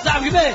الشعب كده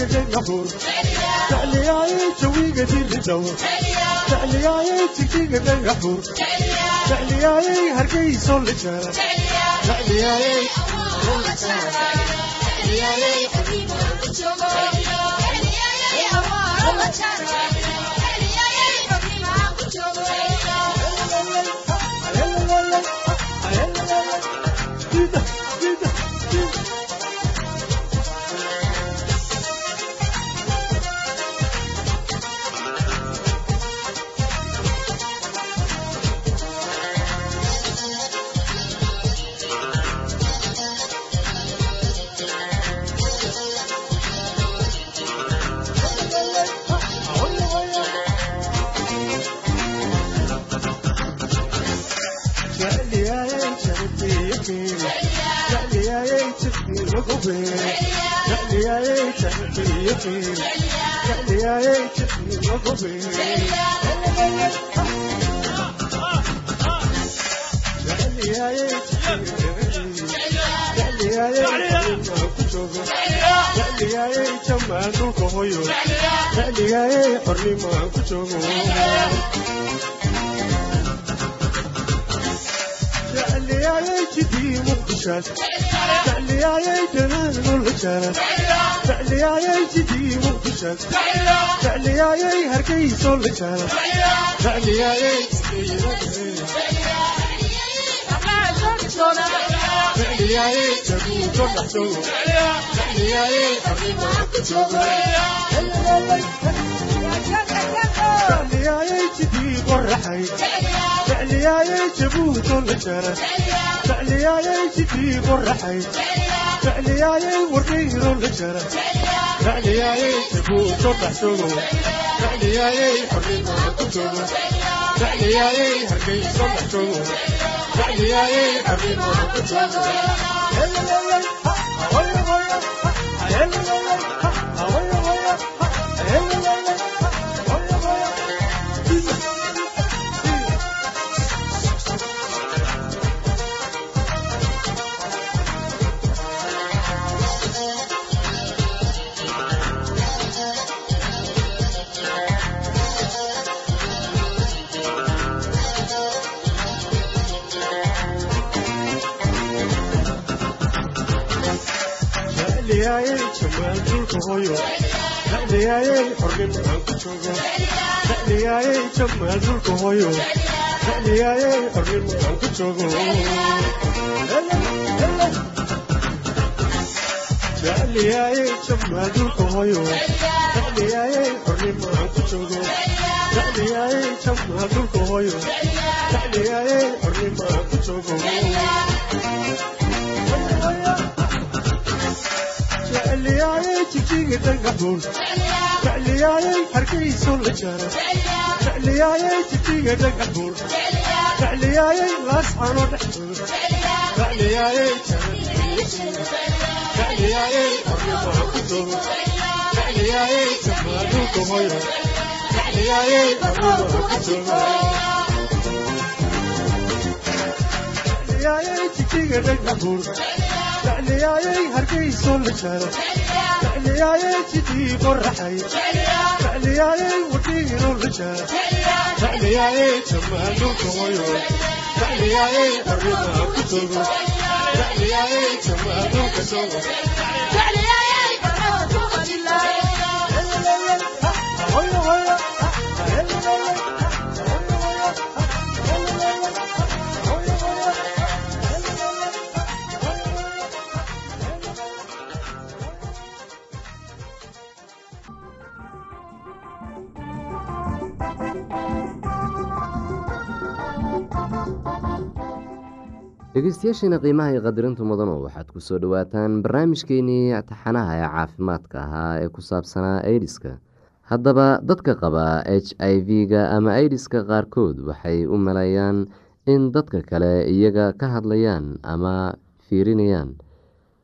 jawigaga gabuur jecliyaaye jawigadii ridowo jecliyaaye jigjigaga gabuur jecliyaaye hargeysoo la jeera jecliyaaye jecliyaaye habiibo la joogo jecliyaaye awaaro la jeera jecliyayay jidii muqdishaas تعلياي جنان والهجان تعلياي جديم وفشان تعلياي هركيس والهجان تعلياي جديم وفشان تعلياي جديم وفشان تعلياي حبيب وفشان تعلياي جديد والرحيم فعلياي جبوت الجرى فعلياي جدي برحي فعلياي ورقير الجرى فعلياي جبوت الرحسوم فعلياي حرين الكتب فعلياي هرقي صلحتم فعلياي حرين الكتب dhexdhigaaye jamaaldinka hooyo dhexdhigaaye xornimo aan ku joogo dhexdhigaaye jamaaldinka hooyo dhexdhigaaye xornimo aan ku joogo jecliyaaye jamaaldinka hooyo dhexdhigaaye xornimo aan ku joogo dhexdhigaaye jamaaldinka hooyo dhexdhigaaye xornimo aan ku joogo jecliyaayey jijiga dhagaxuun jecliyaayey hargeyso la jara jecliyaayey jijiga dhagaxuun jecliyaayey laascano dhexdooda jecliyaayey jecliyaayey xornima ku joogo jecliyaayey jamaal dhulka hooyo jecliyaayey xornima ku joogo jecliyaayey jijiga dhagaxuun jecliyaayey hargeyso la jara jecliyaayey jidii qoraxay jecliyaayey wadhiino la jara jecliyaayey jamaal dhulka hooyo jecliyaayey xornima ku joogo jecliyaayey jamaal dhulka joogo dhegeystayaasheena qiimaha iyo qadirinta mudano waxaad ku soo dhowaataan barnaamijkeenii taxanaha ee caafimaadka ahaa ee ku saabsanaa aidiska haddaba dadka qaba h i v-ga ama aidiska qaarkood waxay u maleeyaan in dadka kale iyaga ka hadlayaan ama fiirinayaan.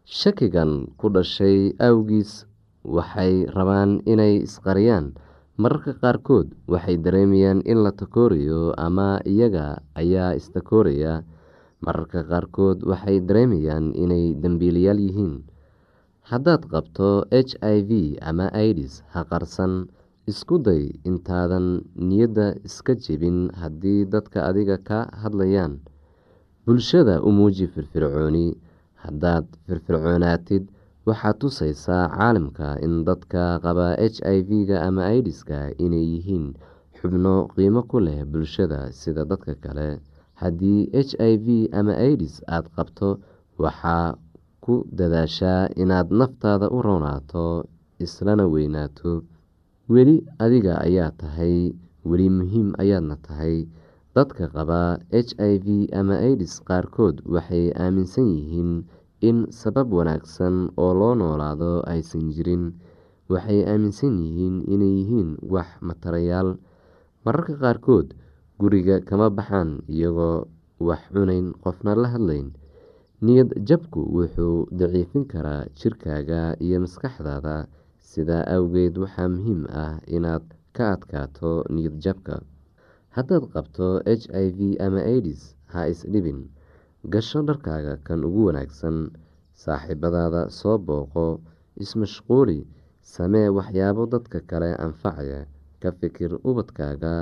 Shakigan ku dhashay awgiis waxay rabaan inay isqariyaan mararka qaarkood waxay dareemayaan in la takoorayo ama iyaga ayaa istakooraya. Mararka qaarkood waxay dareemayaan inay dembiilayaal yihiin. Haddaad qabto h i v ama idis ha qarsan. Isku day intaadan niyadda iska jebin haddii dadka adiga ka hadlayaan. Bulshada u muuji firfircooni. Haddaad firfircoonaatid waxaad tusaysaa caalamka in dadka qaba h i v-ga ama idiska inay yihiin xubno qiimo ku leh bulshada sida dadka kale. Haddii h i v ama idis aada qabto waxaa ku dadaashaa inaad naftaada u roonaato islana weynaato. Weli adiga ayaa tahay weli muhiim ayaadna tahay. Dadka qaba h i v ama idis qaarkood waxay aaminsan yihiin in sabab wanaagsan oo loo noolaado aysan jirin waxay aaminsan yihiin inay yihiin wax matarayaal. Mararka qaarkood guriga kama baxaan iyagoo wax cunayn qofna la hadlayn. Niyad jabku wuxuu daciifin karaa jirkaaga iyo maskaxdaada. Sidaa awgeed waxaa muhiim ah inaad ka adkaato niyad jabka. Haddaad qabto h i v ama idis ha isdhibin gasho dharkaaga kan ugu wanaagsan saaxiibadaada soo booqo ismashquuli samee waxyaabo dadka kale anfacaya ka fikir ubadkaaga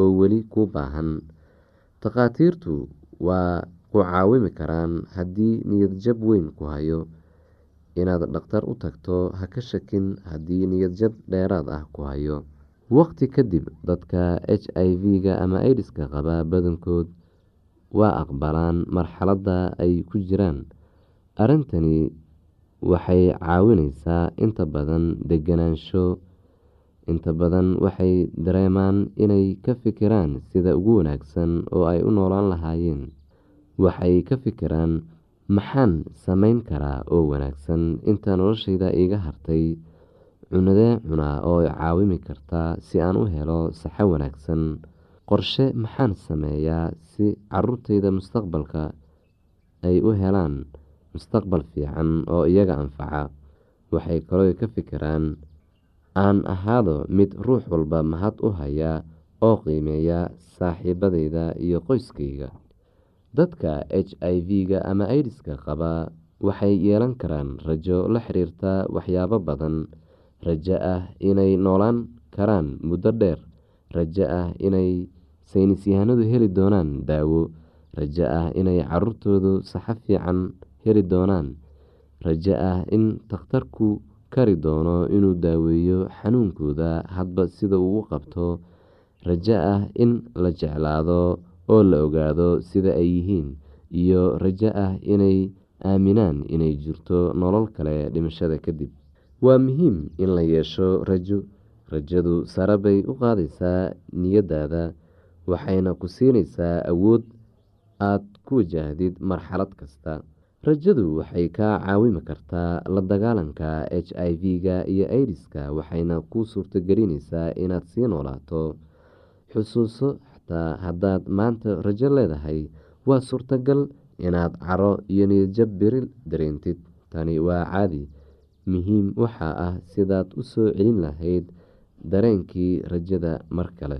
oo weli kuu baahan. Takhaatiirtu waa ku caawimi karaan haddii niyad jab weyn ku hayo. Inaad dhakhtar u tagto ha ka shakin haddii niyad jab dheeraad ah ku hayo. Waqti kadib dadka h i v-ga ama idiska qaba badankood waa aqbalaan marxaladda ay ku jiraan. Arrintani waxay caawineysaa inta badan deganaansho inta badan waxay dareemaan inay ka fikiraan sida ugu wanaagsan oo ay u noolaan lahaayeen. Waxay ka fikiraan maxaan sameyn karaa oo wanaagsan inta noloshayda iiga hartay? Cunadee cunaa oo caawimi karta si aan u helo saxo wanaagsan qorshe maxaan sameeyaa si caruurtayda mustaqbalka ay u helaan mustaqbal fiican oo iyaga anfaca? Waxay kaloo ka fikiraan aan ahaado mid ruux walba mahad u haya oo qiimeeya saaxiibadeyda iyo qoyskayga dadka h i v-ga ama idiska qaba waxay yeelan karaan rajo la xiriirta waxyaabo badan. Rajo ah inay noolaan karaan muddo dheer rajo ah inay saynisyahanadu heli doonaan daawo. Rajo ah inay caruurtoodu saxo fiican heli doonaan. Rajo ah in takhtarku kari doono inuu daaweeyo xanuunkooda hadba sida uu qabto. Rajo ah in la jeclaado oo la ogaado sida ay yihiin. Iyo rajo ah inay aaminaan inay jirto nolol kale dhimashada kadib waa muhiim in la yeesho rajo rajadu sare bay u qaadaysaa niyadaada waxayna ku siinaysaa awood aad ku wajahdid marxalad kasta. Rajadu waxay kaa caawimi kartaa la dagaalanka h i v-ga iyo idiska waxayna kuu suurtogelinaysaa inaad sii noolaato. Xusuuso xataa haddaad maanta rajo leedahay waa suurtagal inaad caro iyo niyadjab beri dareentid. Tani waa caadi muhiim waxaa ah sidaad u soo celin lahayd dareenkii rajada mar kale.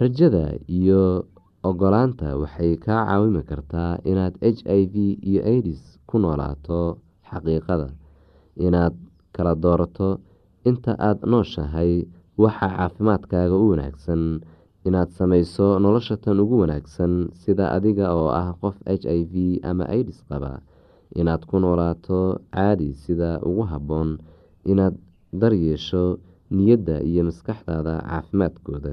Rajada iyo ogolaanta waxay kaa caawimi kartaa inaad h i v iyo idis ku noolaato xaqiiqada inaad kala doorato inta aad nooshahay waxa caafimaadkaaga u wanaagsan inaad samayso nolosha tan ugu wanaagsan sida adiga oo ah qof h i v ama idis qaba. Inaad ku noolaato caadi sida ugu habboon inaad daryeesho niyadda iyo maskaxdaada caafimaadkooda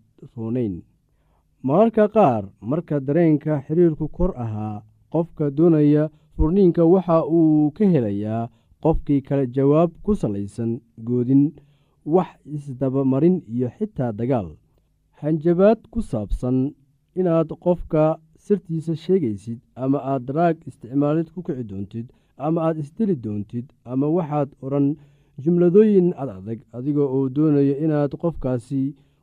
roonayn mararka qaar marka dareenka xiriirku kor ahaa qofka doonaya furniinka waxa uu ka helayaa qofkii kale jawaab ku salaysan goodin wax isdabamarin iyo xitaa dagaal. Hanjabaad ku saabsan inaad qofka sirtiisa sheegaysid ama aad daraag isticmaalid ku kici doontid ama aad isdili doontid ama waxaad odhan jumladooyin ad adag adiga oo doonaya inaad qofkaasi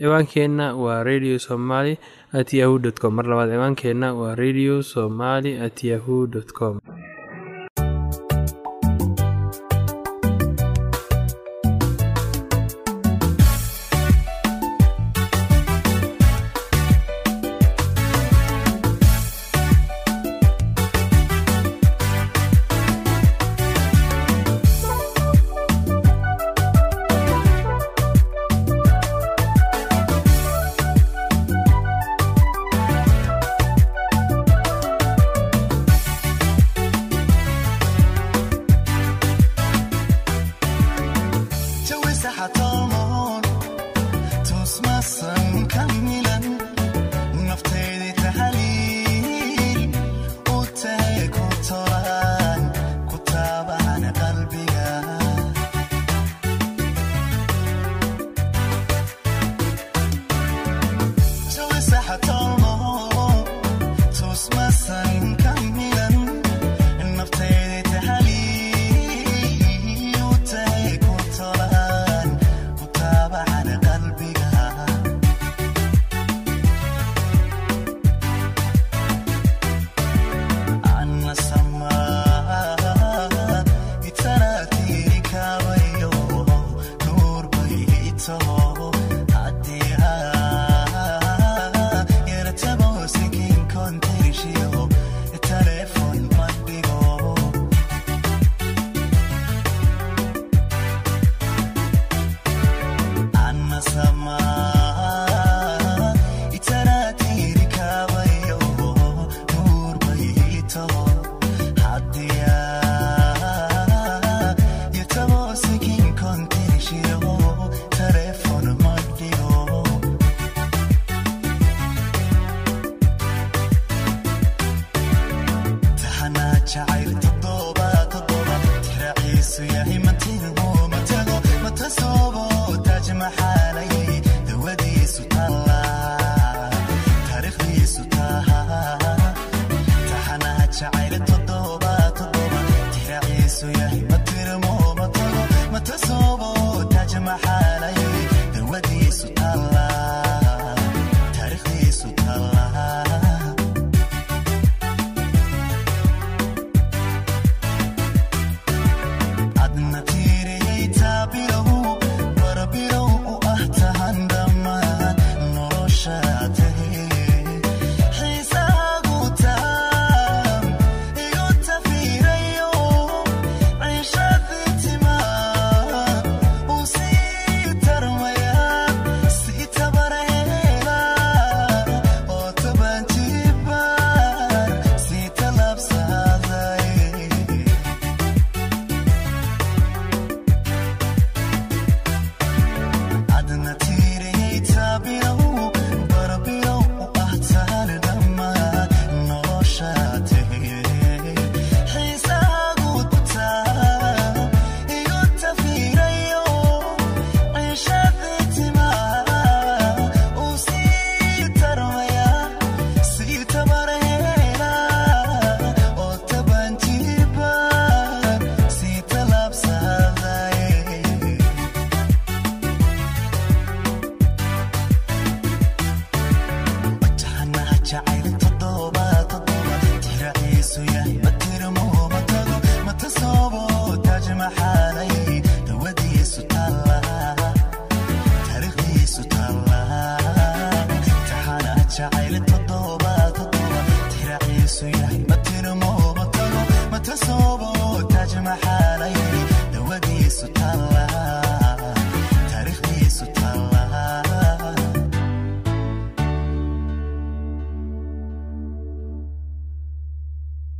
ciwaankeenna waa radio somaly at yahu com. Mar labaad ciwaankeenna waa radio somaly at yahu com